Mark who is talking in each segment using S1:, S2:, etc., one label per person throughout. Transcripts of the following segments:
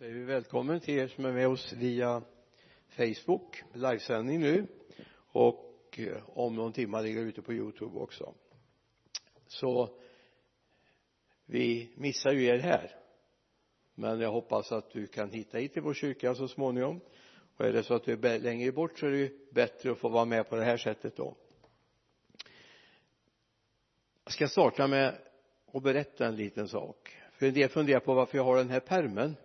S1: säger vi välkommen till er som är med oss via Facebook livesändning nu. Och eh, om någon timme ligger ute på youtube också. Så vi missar ju er här. Men jag hoppas att du kan hitta hit till vår kyrka så småningom. Och är det så att du är längre bort så är det ju bättre att få vara med på det här sättet då. Jag ska starta med att berätta en liten sak. För en del funderar på varför jag har den här permen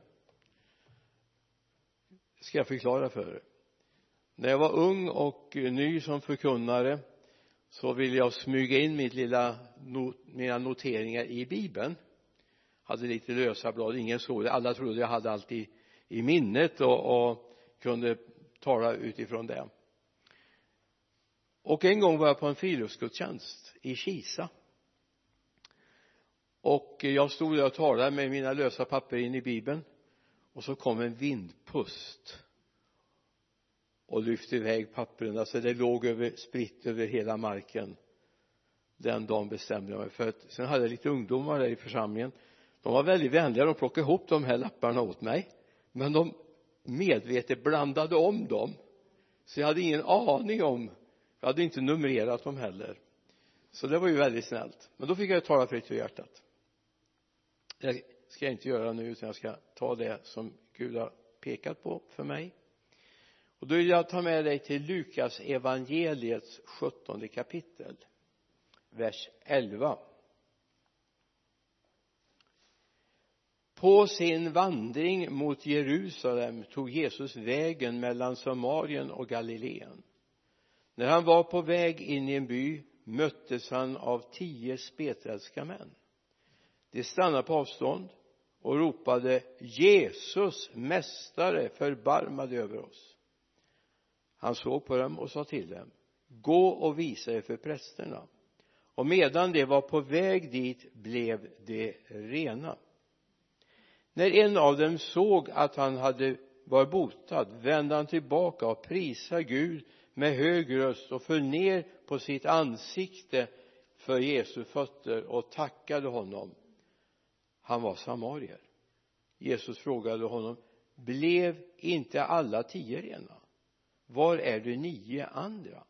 S1: ska jag förklara för er. När jag var ung och ny som förkunnare så ville jag smyga in mitt lilla not, mina noteringar i bibeln. Hade lite lösa blad, ingen såg det, alla trodde jag hade allt i, i minnet och, och kunde tala utifrån det. Och en gång var jag på en friluftsgudstjänst i Kisa. Och jag stod där och talade med mina lösa papper in i bibeln och så kom en vindpust och lyfte iväg papperna. Så det låg över, spritt över hela marken den dagen bestämde jag mig för att sen hade jag lite ungdomar där i församlingen. De var väldigt vänliga. De plockade ihop de här lapparna åt mig. Men de medvetet blandade om dem. Så jag hade ingen aning om jag hade inte numrerat dem heller. Så det var ju väldigt snällt. Men då fick jag tala fritt ur hjärtat ska jag inte göra nu utan jag ska ta det som Gud har pekat på för mig. Och då vill jag ta med dig till Lukas evangeliets sjuttonde kapitel vers 11 på sin vandring mot Jerusalem tog Jesus vägen mellan Samarien och Galileen. När han var på väg in i en by möttes han av tio spetälska män. De stannade på avstånd och ropade Jesus mästare förbarma dig över oss. Han såg på dem och sa till dem gå och visa er för prästerna. Och medan de var på väg dit blev de rena. När en av dem såg att han hade var botad vände han tillbaka och prisade Gud med hög röst och föll ner på sitt ansikte för Jesu fötter och tackade honom han var samarier. Jesus frågade honom blev inte alla tio rena? Var är de nio andra?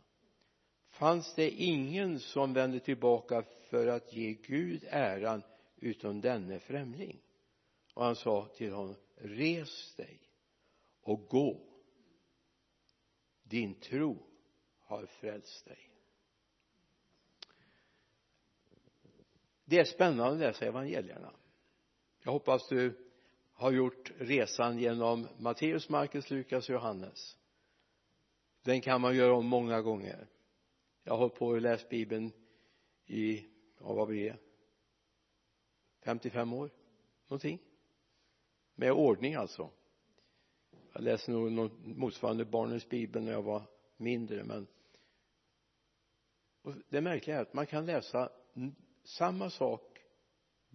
S1: Fanns det ingen som vände tillbaka för att ge Gud äran utom denne främling? Och han sa till honom res dig och gå. Din tro har frälst dig. Det är spännande att läsa evangelierna jag hoppas du har gjort resan genom Matteus, Markus, Lukas och Johannes. Den kan man göra om många gånger. Jag har hållit på och läst bibeln i, ja vad blir det? 55 år? Någonting? Med ordning alltså. Jag läste nog något motsvarande barnens bibel när jag var mindre men och det märkliga är att man kan läsa samma sak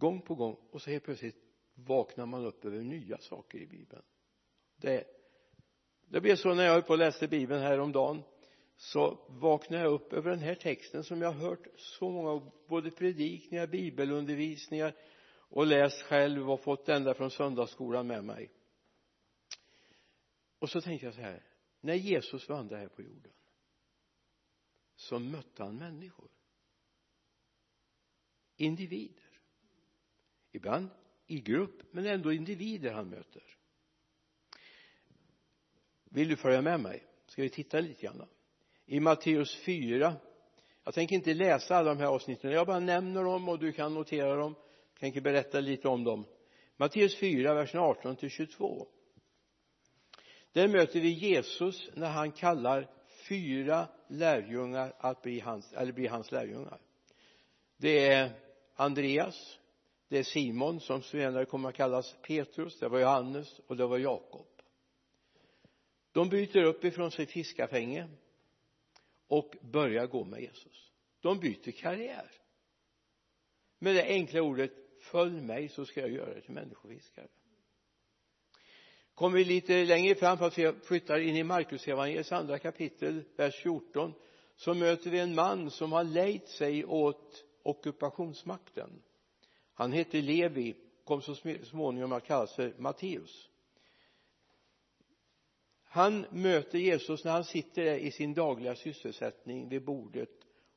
S1: gång på gång och så helt plötsligt vaknar man upp över nya saker i bibeln. Det det blev så när jag höll på och läste bibeln häromdagen så vaknade jag upp över den här texten som jag har hört så många både predikningar, bibelundervisningar och läst själv och fått ända från söndagsskolan med mig. Och så tänkte jag så här när Jesus vandrade här på jorden så mötte han människor. Individer ibland i grupp men ändå individer han möter. Vill du följa med mig? Ska vi titta lite grann i Matteus 4 jag tänker inte läsa alla de här avsnitten jag bara nämner dem och du kan notera dem. Jag tänker berätta lite om dem. Matteus 4 versen 18 till 22 där möter vi Jesus när han kallar fyra lärjungar att bli hans, eller bli hans lärjungar. Det är Andreas det är Simon som senare kommer att kallas Petrus det var Johannes och det var Jakob. De byter upp ifrån sitt fiskafänge och börjar gå med Jesus. De byter karriär. Med det enkla ordet följ mig så ska jag göra dig till människofiskare. Kommer vi lite längre fram fast vi flyttar in i Markus evangeliets andra kapitel vers 14 så möter vi en man som har lejt sig åt ockupationsmakten han hette Levi kom så småningom att kallas för Matteus. Han möter Jesus när han sitter där i sin dagliga sysselsättning vid bordet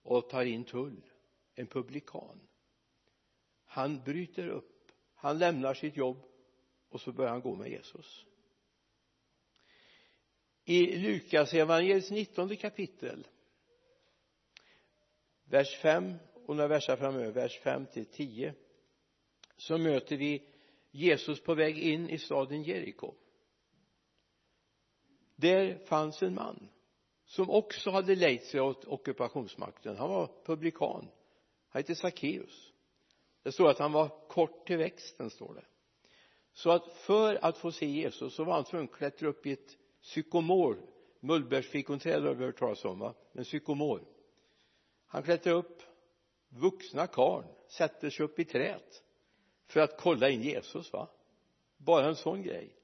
S1: och tar in tull en publikan. Han bryter upp han lämnar sitt jobb och så börjar han gå med Jesus. I Lukas evangeliets 19 kapitel vers 5 och några verser framöver vers 5 till 10 så möter vi Jesus på väg in i staden Jeriko. Där fanns en man som också hade lejt sig åt ockupationsmakten. Han var publikan. Han hette Sackeus det står att han var kort till växten står det. Så att för att få se Jesus så var han tvungen att klättra upp i ett sykomor mullbärsfikonträd har vi hört talas om va? En sykomor han klättrar upp. Vuxna karn sätter sig upp i träet för att kolla in Jesus va? Bara en sån grej.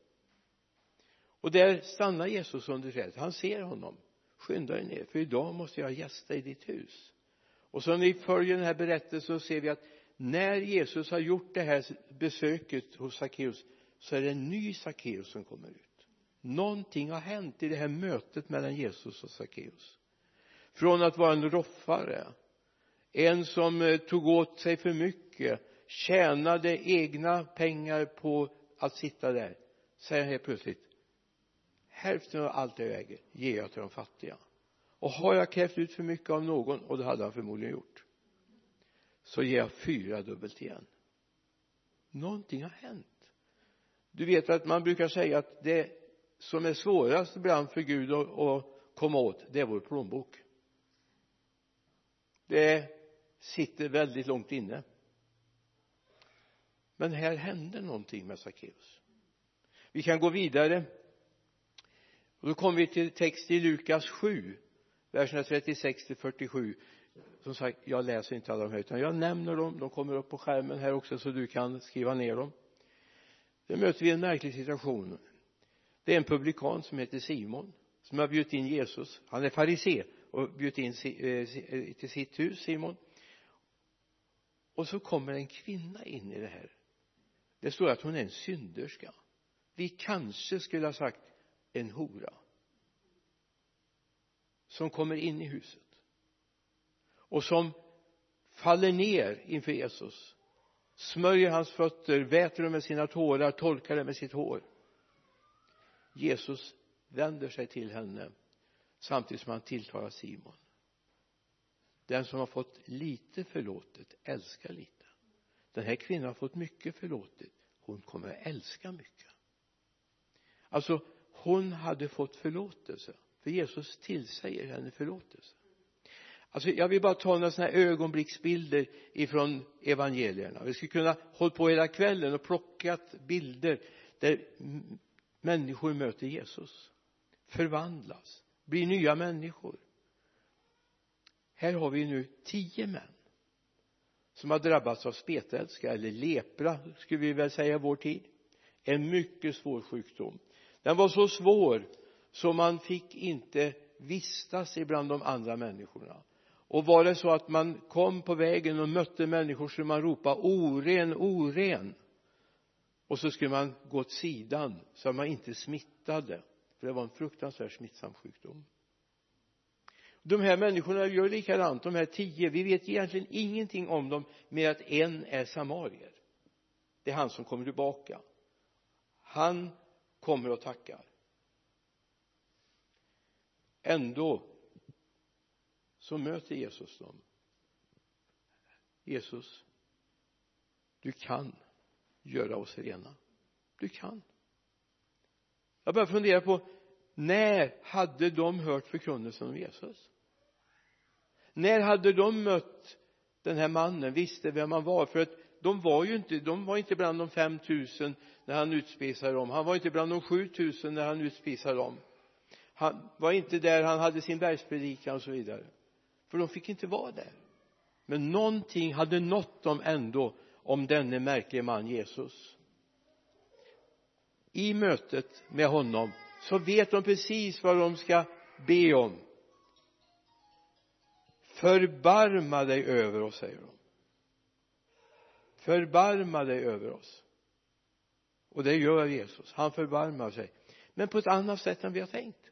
S1: Och där stannar Jesus under trädet han ser honom. Skynda dig ner för idag måste jag gästa i ditt hus. Och så när vi följer den här berättelsen så ser vi att när Jesus har gjort det här besöket hos Sackeus så är det en ny Sackeus som kommer ut. Någonting har hänt i det här mötet mellan Jesus och Sackeus från att vara en roffare en som eh, tog åt sig för mycket tjänade egna pengar på att sitta där. Säger han helt plötsligt hälften av allt jag äger ger jag till de fattiga. Och har jag krävt ut för mycket av någon och det hade han förmodligen gjort så ger jag fyra dubbelt igen. Någonting har hänt. Du vet att man brukar säga att det som är svårast ibland för Gud att, komma åt det är vår plånbok. Det sitter väldigt långt inne men här hände någonting med Sackeus. Vi kan gå vidare. Och då kommer vi till text i Lukas 7 verserna 36 till 47 som sagt jag läser inte alla de här utan jag nämner dem. De kommer upp på skärmen här också så du kan skriva ner dem. Då möter vi en märklig situation. Det är en publikan som heter Simon som har bjudit in Jesus. Han är farisé och bjudit in eh, till sitt hus Simon. Och så kommer en kvinna in i det här det står att hon är en synderska. Vi kanske skulle ha sagt en hora som kommer in i huset och som faller ner inför Jesus smörjer hans fötter, väter dem med sina tårar, torkar dem med sitt hår. Jesus vänder sig till henne samtidigt som han tilltalar Simon. Den som har fått lite förlåtet älskar lite den här kvinnan har fått mycket förlåtet. Hon kommer att älska mycket. Alltså hon hade fått förlåtelse för Jesus tillsäger henne förlåtelse. Alltså jag vill bara ta några sådana här ögonblicksbilder ifrån evangelierna. Vi skulle kunna hålla på hela kvällen och plockat bilder där människor möter Jesus förvandlas blir nya människor. Här har vi nu tio män som har drabbats av spetälska eller lepra skulle vi väl säga i vår tid. En mycket svår sjukdom. Den var så svår så man fick inte vistas ibland de andra människorna. Och var det så att man kom på vägen och mötte människor så man ropade oren, oren. Och så skulle man gå åt sidan så att man inte smittade. För det var en fruktansvärt smittsam sjukdom de här människorna gör likadant. De här tio vi vet egentligen ingenting om dem mer att en är samarier. Det är han som kommer tillbaka. Han kommer och tackar. Ändå så möter Jesus dem. Jesus du kan göra oss rena. Du kan. Jag börjar fundera på när hade de hört förkunnelsen om Jesus? När hade de mött den här mannen? Visste vem han var? För att de var ju inte de var inte bland de 5000 när han utspisade dem. Han var inte bland de 7000 när han utspisade dem. Han var inte där han hade sin bergspredikan och så vidare. För de fick inte vara där. Men någonting hade nått dem ändå om denne märklige man Jesus. I mötet med honom så vet de precis vad de ska be om. Förbarma dig över oss säger de. Förbarma dig över oss. Och det gör Jesus. Han förbarmar sig. Men på ett annat sätt än vi har tänkt.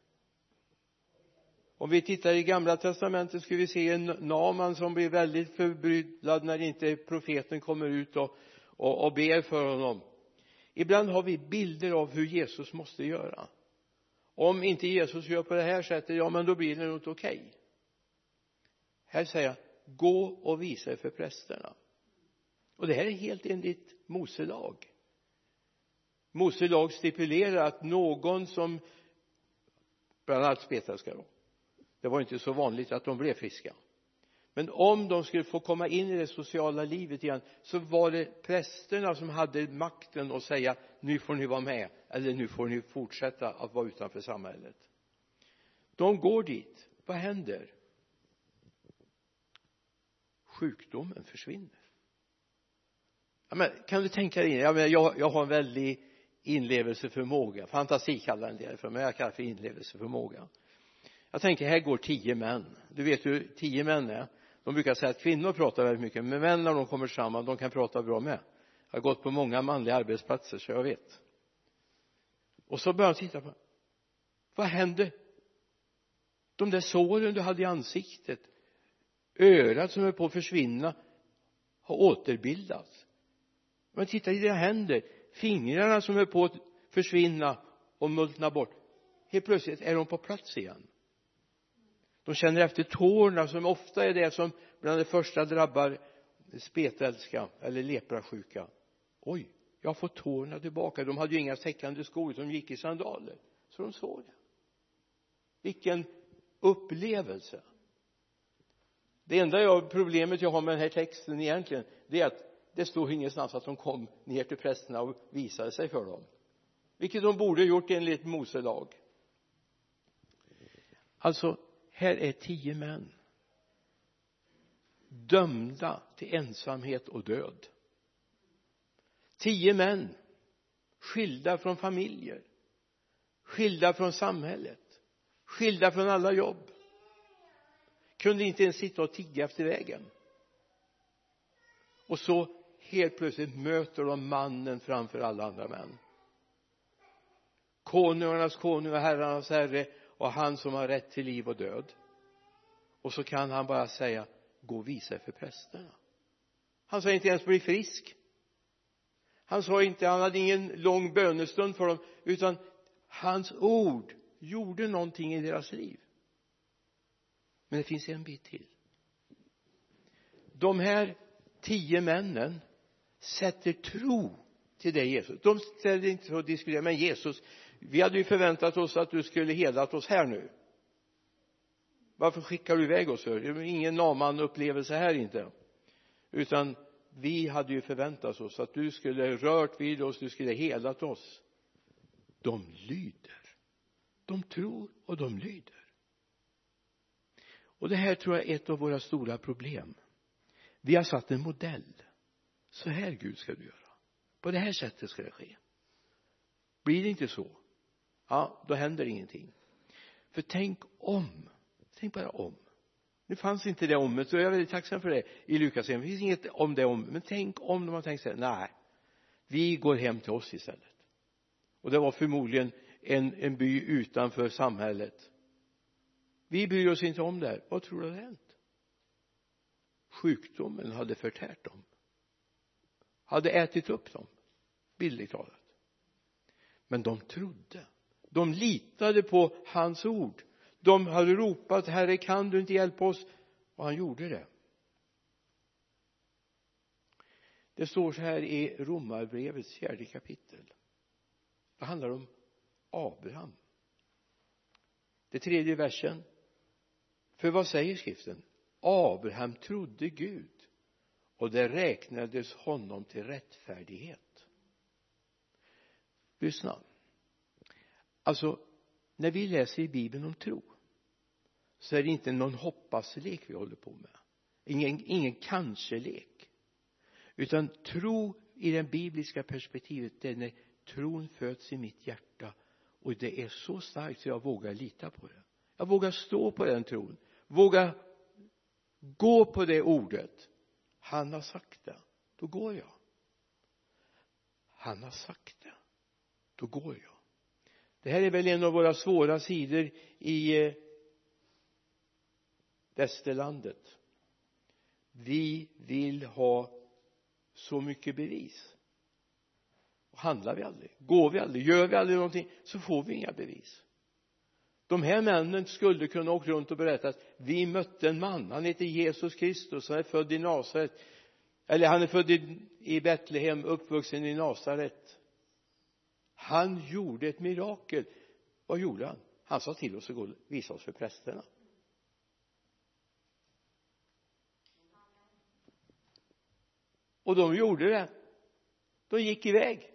S1: Om vi tittar i gamla testamentet skulle vi se en Naman som blir väldigt förbryllad när inte profeten kommer ut och, och, och ber för honom. Ibland har vi bilder av hur Jesus måste göra om inte Jesus gör på det här sättet ja men då blir det nog inte okej. Okay. här säger jag gå och visa er för prästerna. Och det här är helt enligt Mose lag. Mose lag stipulerar att någon som bland annat spetälska då det var inte så vanligt att de blev friska men om de skulle få komma in i det sociala livet igen så var det prästerna som hade makten att säga nu får ni vara med eller nu får ni fortsätta att vara utanför samhället. De går dit. Vad händer? Sjukdomen försvinner. Ja, men, kan du tänka dig ja, men jag, jag har en väldig inlevelseförmåga. Fantasi kallar en del för men jag kallar det för inlevelseförmåga. Jag tänker här går tio män. Du vet hur tio män är de brukar säga att kvinnor pratar väldigt mycket men män när de kommer samman de kan prata bra med. Jag har gått på många manliga arbetsplatser så jag vet. Och så börjar de titta på vad hände? De där såren du hade i ansiktet örat som är på att försvinna har återbildats. Men titta i dina händer fingrarna som är på att försvinna och multna bort. Helt plötsligt är de på plats igen de känner efter tårna som ofta är det som bland det första drabbar spetälska eller leprasjuka. Oj jag har fått tårna tillbaka. De hade ju inga täckande skor de gick i sandaler. Så de såg det. Vilken upplevelse. Det enda jag, problemet jag har med den här texten egentligen det är att det står ingenstans att de kom ner till prästerna och visade sig för dem. Vilket de borde gjort enligt Mose lag. Alltså här är tio män. Dömda till ensamhet och död. Tio män skilda från familjer skilda från samhället skilda från alla jobb. Kunde inte ens sitta och tigga efter vägen. Och så helt plötsligt möter de mannen framför alla andra män. Konungarnas konung och herrarnas herre och han som har rätt till liv och död. Och så kan han bara säga gå och visa er för prästerna. Han sa inte ens bli frisk. Han sa inte, han hade ingen lång bönestund för dem utan hans ord gjorde någonting i deras liv. Men det finns en bit till. De här tio männen sätter tro till det Jesus de ställer inte och diskutera men Jesus vi hade ju förväntat oss att du skulle helat oss här nu. Varför skickar du iväg oss för det är ingen naman upplevelse här inte. Utan vi hade ju förväntat oss att du skulle rört vid oss du skulle helat oss. De lyder. De tror och de lyder. Och det här tror jag är ett av våra stora problem. Vi har satt en modell. Så här Gud ska du göra. På det här sättet ska det ske. Blir det inte så ja då händer ingenting. För tänk om. Tänk bara om. Nu fanns inte det omet så jag är väldigt tacksam för det i Lukas det finns inget om det om men tänk om de har tänkt sig nej vi går hem till oss istället. Och det var förmodligen en, en by utanför samhället. Vi bryr oss inte om det här. Vad tror du hade hänt? Sjukdomen hade förtärt dem. Hade ätit upp dem bildligt talat. Men de trodde de litade på hans ord. De hade ropat herre kan du inte hjälpa oss? Och han gjorde det. Det står så här i romarbrevets fjärde kapitel. Det handlar om Abraham. Det tredje versen. För vad säger skriften? Abraham trodde Gud och det räknades honom till rättfärdighet. Lyssna alltså när vi läser i bibeln om tro så är det inte någon hoppaslek vi håller på med. Ingen, ingen kanske-lek. Utan tro i det bibliska perspektivet det är när tron föds i mitt hjärta. Och det är så starkt så jag vågar lita på det. Jag vågar stå på den tron. Våga gå på det ordet. Han har sagt det. Då går jag. Han har sagt det. Då går jag det här är väl en av våra svåra sidor i eh, västerlandet. Vi vill ha så mycket bevis. Och handlar vi aldrig? Går vi aldrig? Gör vi aldrig någonting? Så får vi inga bevis. De här männen skulle kunna åka runt och berätta att vi mötte en man. Han heter Jesus Kristus. Han är född i Nasaret. Eller han är född i, i Betlehem uppvuxen i Nasaret han gjorde ett mirakel. Vad gjorde han? Han sa till oss att gå och visa oss för prästerna. Och de gjorde det. De gick iväg.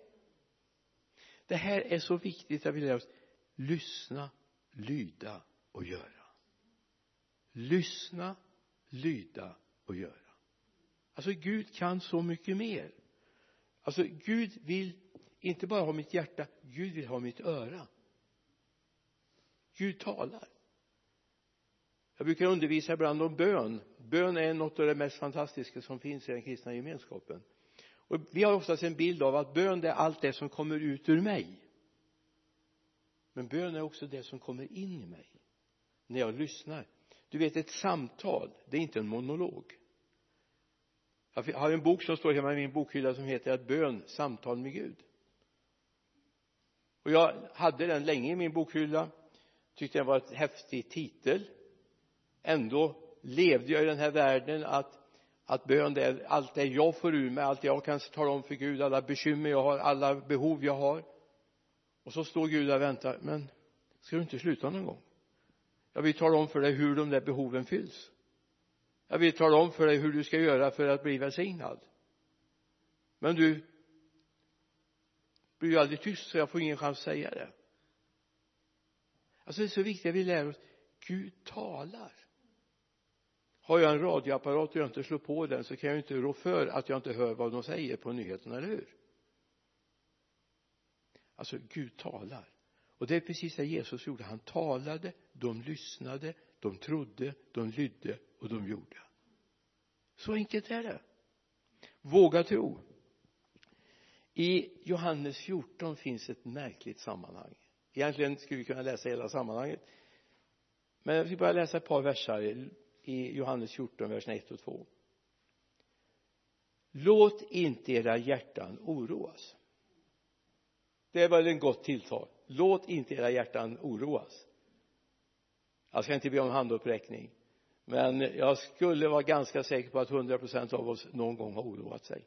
S1: Det här är så viktigt att vi lär oss. Lyssna lyda och göra. Lyssna lyda och göra. Alltså Gud kan så mycket mer. Alltså Gud vill inte bara ha mitt hjärta Gud vill ha mitt öra. Gud talar. Jag brukar undervisa ibland om bön. Bön är något av det mest fantastiska som finns i den kristna gemenskapen. Och vi har oftast en bild av att bön det är allt det som kommer ut ur mig. Men bön är också det som kommer in i mig när jag lyssnar. Du vet ett samtal det är inte en monolog. Jag har en bok som står hemma i min bokhylla som heter att bön samtal med Gud och jag hade den länge i min bokhylla. Tyckte den var ett häftig titel. Ändå levde jag i den här världen att att bön det är allt det jag får ur mig allt jag kan tala om för Gud alla bekymmer jag har alla behov jag har. Och så står Gud där och väntar. Men ska du inte sluta någon gång? Jag vill tala om för dig hur de där behoven fylls. Jag vill tala om för dig hur du ska göra för att bli välsignad. Men du blir ju aldrig tyst så jag får ingen chans att säga det. Alltså det är så viktigt att vi lär oss Gud talar. Har jag en radioapparat och jag inte slår på den så kan jag inte rå för att jag inte hör vad de säger på nyheterna, eller hur? Alltså Gud talar. Och det är precis det Jesus gjorde. Han talade, de lyssnade, de trodde, de lydde och de gjorde. Så enkelt är det. Våga tro i Johannes 14 finns ett märkligt sammanhang. Egentligen skulle vi kunna läsa hela sammanhanget. Men jag ska bara läsa ett par versar i Johannes 14 verserna 1 och 2 låt inte era hjärtan oroas. Det är väl en gott tilltal. Låt inte era hjärtan oroas. Jag ska inte be om handuppräckning men jag skulle vara ganska säker på att 100 procent av oss någon gång har oroat sig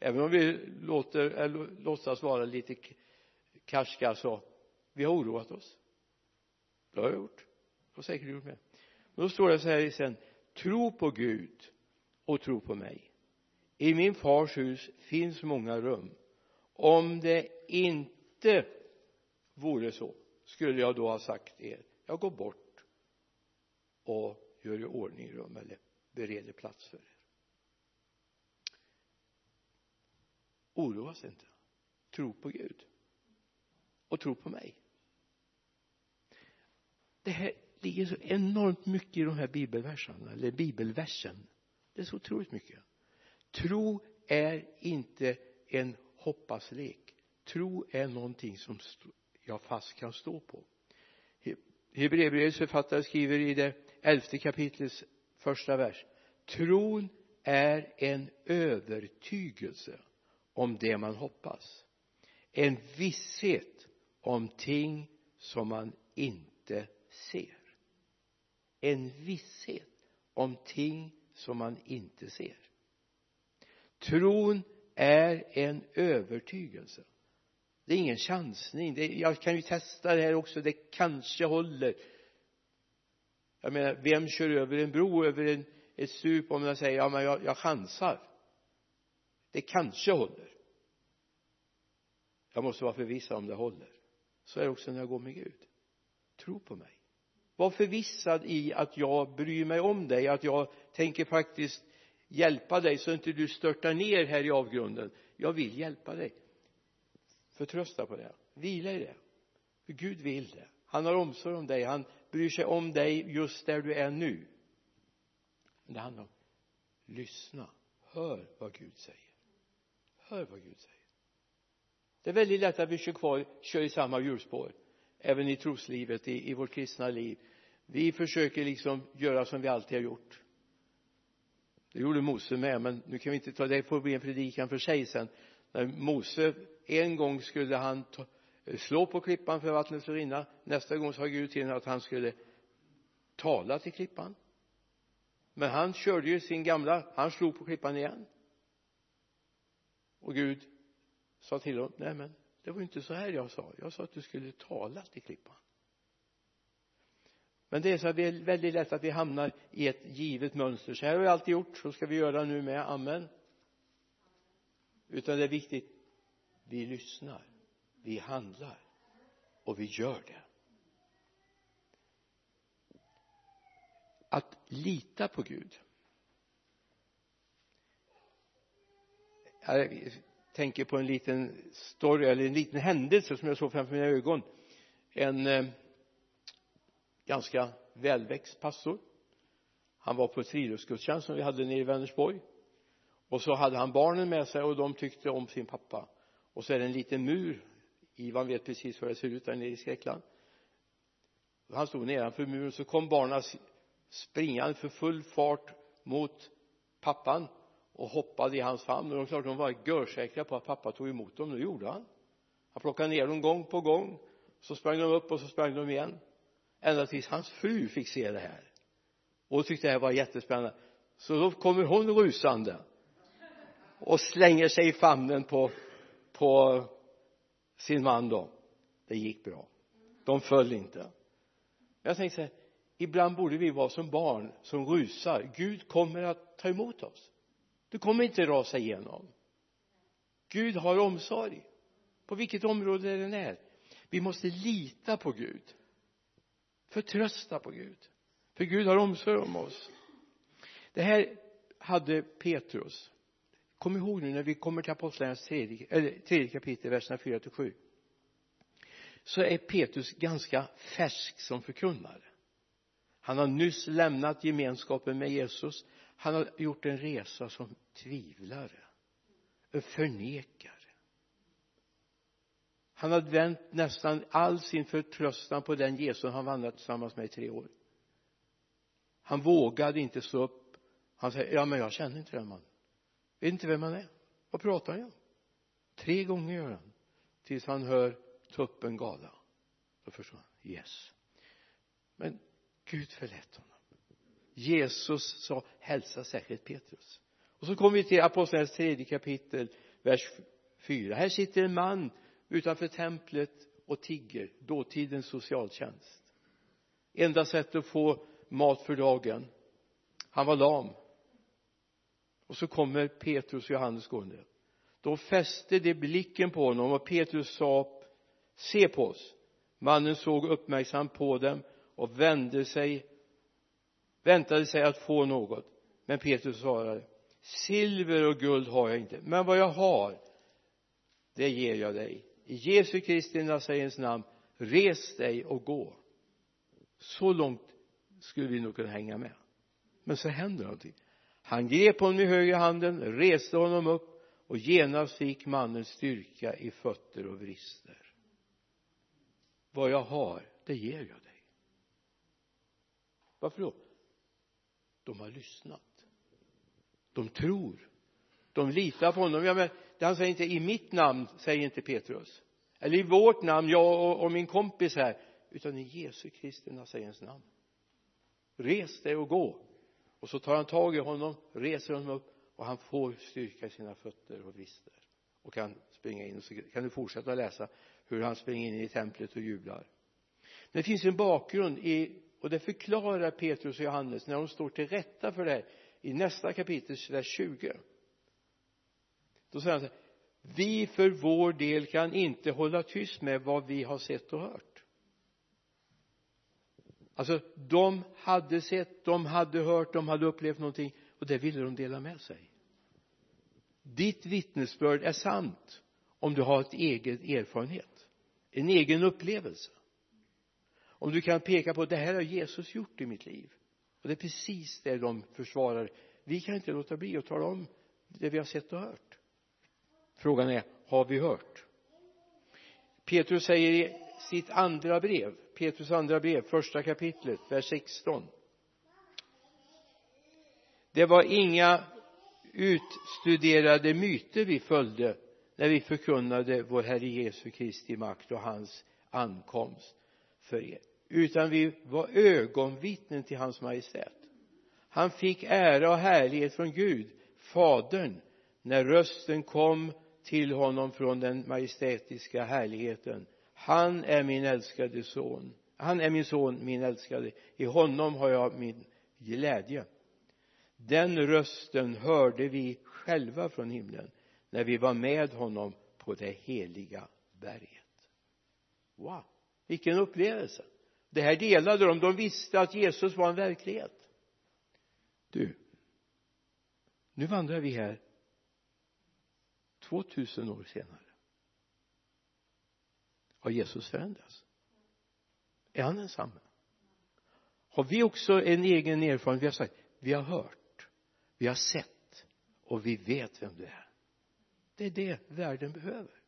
S1: även om vi låter, eller låtsas vara lite karska så vi har oroat oss. Det har jag gjort det har säkert gjort med. Men då står det så här sen tro på Gud och tro på mig. I min fars hus finns många rum. Om det inte vore så skulle jag då ha sagt er jag går bort och gör i ordning rum eller bereder plats för er oroas inte. Tro på Gud. Och tro på mig. Det här ligger så enormt mycket i de här bibelverserna eller bibelversen. Det är så otroligt mycket. Tro är inte en hoppaslek. Tro är någonting som jag fast kan stå på. Hebreerbrevets författare skriver i det elfte kapitlets första vers. Tron är en övertygelse om det man hoppas. En visshet om ting som man inte ser. En visshet om ting som man inte ser. Tron är en övertygelse. Det är ingen chansning. Det, jag kan ju testa det här också. Det kanske håller. Jag menar vem kör över en bro över en, ett stup om jag säger ja men jag, jag chansar det kanske håller. Jag måste vara förvissad om det håller. Så är det också när jag går med Gud. Tro på mig. Var förvissad i att jag bryr mig om dig att jag tänker faktiskt hjälpa dig så inte du störtar ner här i avgrunden. Jag vill hjälpa dig. Förtrösta på det. Vila i det. För Gud vill det. Han har omsorg om dig. Han bryr sig om dig just där du är nu. Men det handlar om lyssna. Hör vad Gud säger hör vad Gud säger. Det är väldigt lätt att vi kör kvar, kör i samma hjulspår även i troslivet, i, i vårt kristna liv. Vi försöker liksom göra som vi alltid har gjort. Det gjorde Mose med men nu kan vi inte ta det på en predikan för sig sen. När Mose en gång skulle han ta, slå på klippan för vattnet skulle rinna nästa gång sa Gud till honom att han skulle tala till klippan. Men han körde ju sin gamla han slog på klippan igen och Gud sa till honom nej men det var ju inte så här jag sa. Jag sa att du skulle tala till klippan men det är så att det är väldigt lätt att vi hamnar i ett givet mönster. Så här har vi alltid gjort så ska vi göra nu med. Amen. Utan det är viktigt vi lyssnar vi handlar och vi gör det. Att lita på Gud jag tänker på en liten story eller en liten händelse som jag såg framför mina ögon. En eh, ganska välväxt pastor. Han var på ett friluftsgudstjänst som vi hade nere i Vänersborg. Och så hade han barnen med sig och de tyckte om sin pappa. Och så är det en liten mur. Ivan vet precis hur det ser ut där nere i Skräckland. Han stod nedanför muren så kom barnen springande för full fart mot pappan och hoppade i hans famn. Och de klart de var görsäkra på att pappa tog emot dem. Och det gjorde han. Han plockade ner dem gång på gång. Så sprang de upp och så sprang de igen. Ända tills hans fru fick se det här. Och tyckte det här var jättespännande. Så då kommer hon rusande och slänger sig i famnen på på sin man då. Det gick bra. De föll inte. Jag tänkte så här ibland borde vi vara som barn som rusar. Gud kommer att ta emot oss du kommer inte rasa igenom. Gud har omsorg. På vilket område det än är vi måste lita på Gud. Förtrösta på Gud. För Gud har omsorg om oss. Det här hade Petrus. Kom ihåg nu när vi kommer till apostlagärningarnas tredje, eller tredje kapitel verserna 4 till 7 så är Petrus ganska färsk som förkunnare. Han har nyss lämnat gemenskapen med Jesus han har gjort en resa som tvivlare en förnekare. Han har vänt nästan all sin förtröstan på den Jesus han vandrat tillsammans med i tre år. Han vågade inte stå upp. Han säger ja men jag känner inte den mannen. Vet inte vem han är. Vad pratar han om? Tre gånger gör han. Tills han hör tuppen gala. Då förstår han yes. Men Gud förlät honom. Jesus sa hälsa särskilt Petrus. Och så kommer vi till apostlagärningarnas tredje kapitel vers 4. här sitter en man utanför templet och tigger dåtidens socialtjänst. Enda sättet att få mat för dagen han var lam. Och så kommer Petrus och Johannes gående. Då fäste de blicken på honom och Petrus sa se på oss. Mannen såg uppmärksamt på dem och vände sig väntade sig att få något. Men Petrus svarade silver och guld har jag inte men vad jag har det ger jag dig. I Jesu Kristi Nazarens namn res dig och gå. Så långt skulle vi nog kunna hänga med. Men så händer någonting. Han grep honom i höger handen reste honom upp och genast fick mannen styrka i fötter och vrister. Vad jag har det ger jag dig. Varför då? De har lyssnat. De tror. De litar på honom. Ja men han säger inte i mitt namn säger inte Petrus. Eller i vårt namn jag och, och min kompis här. Utan i Jesu Kristi Nazarens namn. Res dig och gå. Och så tar han tag i honom reser honom upp och han får styrka i sina fötter och vrister. Och kan springa in och så kan du fortsätta läsa hur han springer in i templet och jublar? Men det finns en bakgrund i och det förklarar Petrus och Johannes när de står till rätta för det här i nästa kapitel, vers 20 då säger han så här vi för vår del kan inte hålla tyst med vad vi har sett och hört. Alltså de hade sett, de hade hört, de hade upplevt någonting och det ville de dela med sig. Ditt vittnesbörd är sant om du har ett eget erfarenhet en egen upplevelse om du kan peka på det här har Jesus gjort i mitt liv. Och det är precis det de försvarar. Vi kan inte låta bli att tala om det vi har sett och hört. Frågan är har vi hört? Petrus säger i sitt andra brev Petrus andra brev första kapitlet vers 16 det var inga utstuderade myter vi följde när vi förkunnade vår Herre Jesu Kristi makt och hans ankomst för er utan vi var ögonvittnen till hans majestät. Han fick ära och härlighet från Gud fadern när rösten kom till honom från den majestätiska härligheten. Han är min älskade son. Han är min son min älskade. I honom har jag min glädje. Den rösten hörde vi själva från himlen när vi var med honom på det heliga berget. Wow vilken upplevelse! Det här delade de. De visste att Jesus var en verklighet. Du nu vandrar vi här 2000 år senare. Har Jesus förändrats? Är han densamme? Har vi också en egen erfarenhet? Vi har sagt vi har hört vi har sett och vi vet vem du är. Det är det världen behöver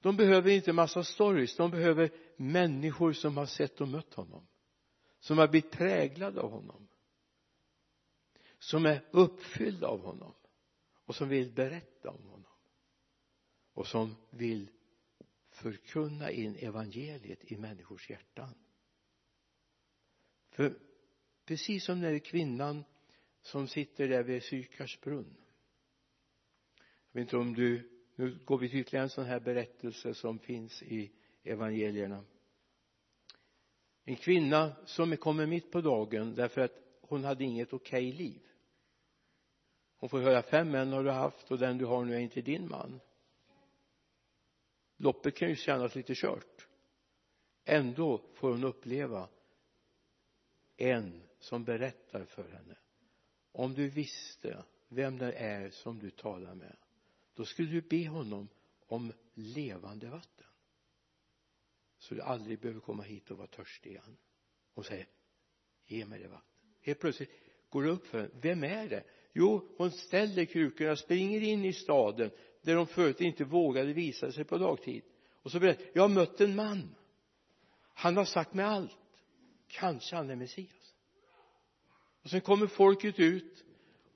S1: de behöver inte massa stories. De behöver människor som har sett och mött honom. Som har blivit präglade av honom. Som är uppfyllda av honom. Och som vill berätta om honom. Och som vill förkunna in evangeliet i människors hjärtan. För precis som när kvinnan som sitter där vid Sykars brunn. Jag vet inte om du nu går vi till ytterligare en sån här berättelse som finns i evangelierna. En kvinna som kommer mitt på dagen därför att hon hade inget okej liv. Hon får höra fem män har du haft och den du har nu är inte din man. Loppet kan ju kännas lite kört. Ändå får hon uppleva en som berättar för henne. Om du visste vem det är som du talar med då skulle du be honom om levande vatten. Så du aldrig behöver komma hit och vara törstig igen hon säger ge mig det vatten helt plötsligt går det upp för henne vem är det? Jo hon ställer krukorna springer in i staden där de förut inte vågade visa sig på dagtid. Och så berättar jag har mött en man. Han har sagt mig allt. Kanske han är Messias. Och sen kommer folket ut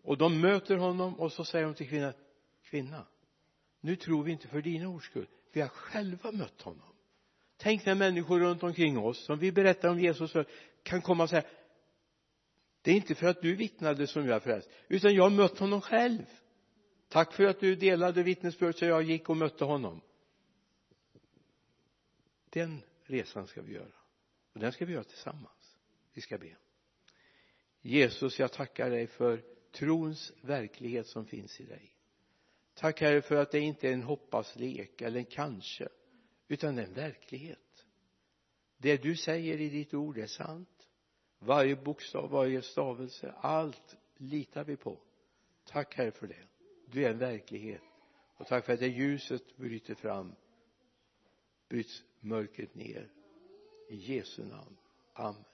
S1: och de möter honom och så säger de till kvinnan kvinna nu tror vi inte för dina ords skull. Vi har själva mött honom. Tänk när människor runt omkring oss som vi berättar om Jesus för kan komma och säga det är inte för att du vittnade som jag är frälst utan jag har mött honom själv. Tack för att du delade vittnesbörd så jag gick och mötte honom. Den resan ska vi göra. Och den ska vi göra tillsammans. Vi ska be. Jesus jag tackar dig för trons verklighet som finns i dig tack herre för att det inte är en hoppaslek eller en kanske utan en verklighet. Det du säger i ditt ord är sant. Varje bokstav, varje stavelse allt litar vi på. Tack herre för det. Du är en verklighet. Och tack för att det ljuset bryter fram bryts mörkret ner. I Jesu namn. Amen.